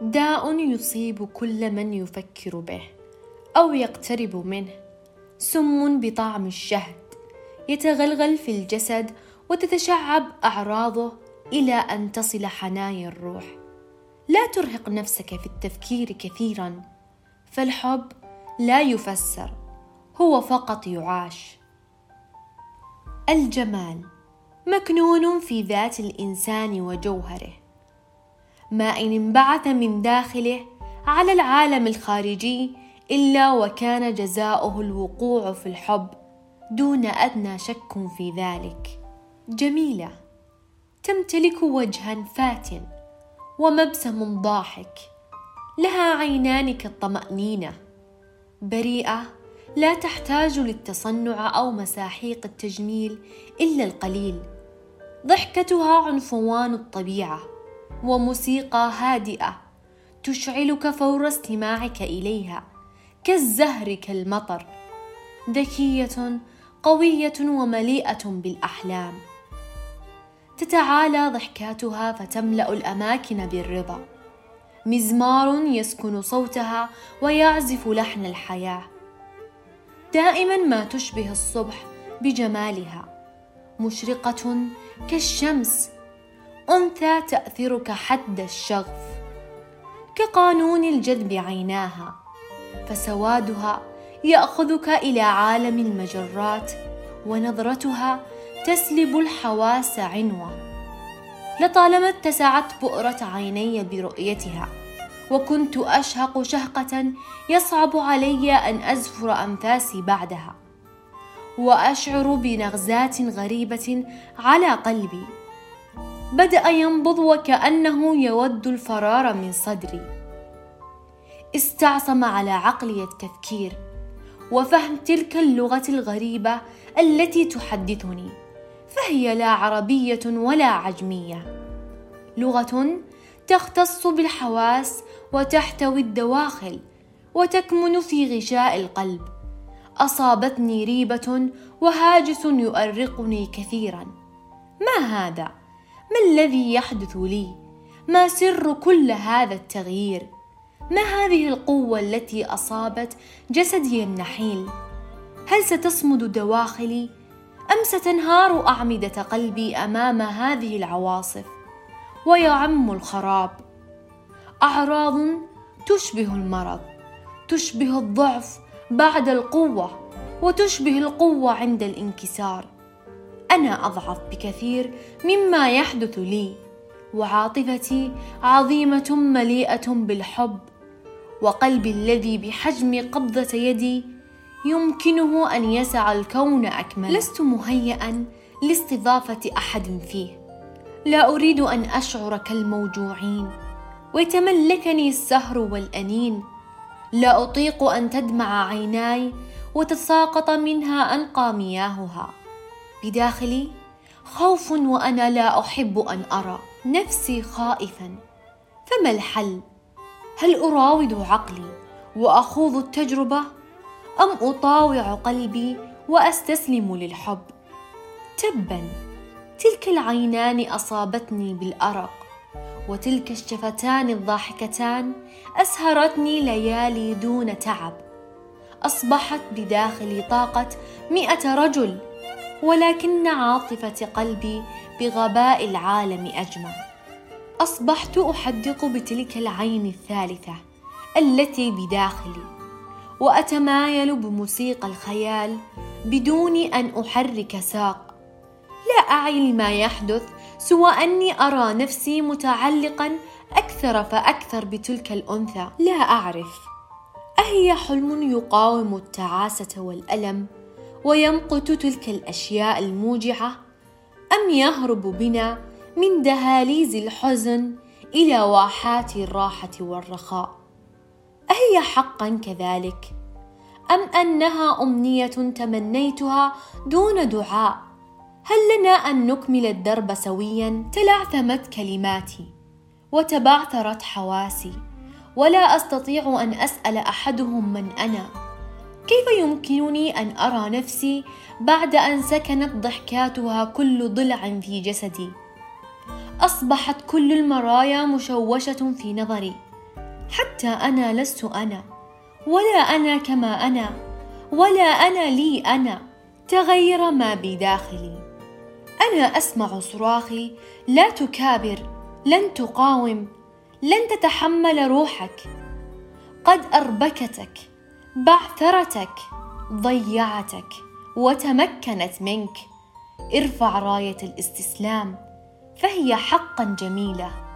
داء يصيب كل من يفكر به أو يقترب منه. سم بطعم الشهد يتغلغل في الجسد وتتشعب أعراضه إلى أن تصل حنايا الروح. لا ترهق نفسك في التفكير كثيرا فالحب لا يفسر هو فقط يعاش. الجمال مكنون في ذات الإنسان وجوهره. ما إن انبعث من داخله على العالم الخارجي إلا وكان جزاؤه الوقوع في الحب دون أدنى شك في ذلك. جميلة. تمتلك وجها فاتن ومبسم ضاحك. لها عينان كالطمأنينة. بريئة لا تحتاج للتصنع أو مساحيق التجميل إلا القليل. ضحكتها عنفوان الطبيعة. وموسيقى هادئة تشعلك فور استماعك إليها كالزهر كالمطر ذكية قوية ومليئة بالأحلام. تتعالى ضحكاتها فتملأ الأماكن بالرضا. مزمار يسكن صوتها ويعزف لحن الحياة. دائما ما تشبه الصبح بجمالها مشرقة كالشمس أنثى تأثرك حد الشغف كقانون الجذب عيناها فسوادها يأخذك إلى عالم المجرات ونظرتها تسلب الحواس عنوة. لطالما اتسعت بؤرة عيني برؤيتها وكنت أشهق شهقة يصعب علي أن أزفر أنفاسي بعدها وأشعر بنغزات غريبة على قلبي. بدأ ينبض وكأنه يود الفرار من صدري. استعصم على عقلي التفكير وفهم تلك اللغة الغريبة التي تحدثني فهي لا عربية ولا عجمية. لغة تختص بالحواس وتحتوي الدواخل وتكمن في غشاء القلب. أصابتني ريبة وهاجس يؤرقني كثيرا. ما هذا؟ ما الذي يحدث لي؟ ما سر كل هذا التغيير؟ ما هذه القوة التي أصابت جسدي النحيل؟ هل ستصمد دواخلي؟ أم ستنهار أعمدة قلبي أمام هذه العواصف؟ ويعم الخراب. أعراض تشبه المرض تشبه الضعف بعد القوة وتشبه القوة عند الانكسار. أنا أضعف بكثير مما يحدث لي. وعاطفتي عظيمة مليئة بالحب. وقلبي الذي بحجم قبضة يدي يمكنه أن يسع الكون أكمل. لست مهيئا لاستضافة أحد فيه. لا أريد أن أشعر كالموجوعين. ويتملكني السهر والأنين. لا أطيق أن تدمع عيناي وتساقط منها أنقى مياهها. بداخلي خوف وأنا لا أحب أن أرى نفسي خائفا. فما الحل؟ هل أراود عقلي وأخوض التجربة؟ أم أطاوع قلبي وأستسلم للحب؟ تبا تلك العينان أصابتني بالأرق وتلك الشفتان الضاحكتان أسهرتني ليالي دون تعب. أصبحت بداخلي طاقة مئة رجل. ولكن عاطفة قلبي بغباء العالم أجمع. أصبحت أحدق بتلك العين الثالثة التي بداخلي وأتمايل بموسيقى الخيال بدون أن أحرك ساق. لا أعي لما يحدث سوى أني أرى نفسي متعلقا أكثر فأكثر بتلك الأنثى. لا أعرف أهي حلم يقاوم التعاسة والألم؟ ويمقت تلك الأشياء الموجعة؟ أم يهرب بنا من دهاليز الحزن إلى واحات الراحة والرخاء؟ أهي حقا كذلك؟ أم أنها أمنية تمنيتها دون دعاء؟ هل لنا أن نكمل الدرب سويا؟ تلعثمت كلماتي وتبعثرت حواسي ولا أستطيع أن أسأل أحدهم من أنا. كيف يمكنني أن أرى نفسي بعد أن سكنت ضحكاتها كل ضلع في جسدي؟ أصبحت كل المرايا مشوشة في نظري. حتى أنا لست أنا. ولا أنا كما أنا. ولا أنا لي أنا. تغير ما بداخلي. أنا أسمع صراخي. لا تكابر. لن تقاوم. لن تتحمل روحك. قد أربكتك. بعثرتك ضيعتك وتمكنت منك. ارفع راية الاستسلام فهي حقا جميلة.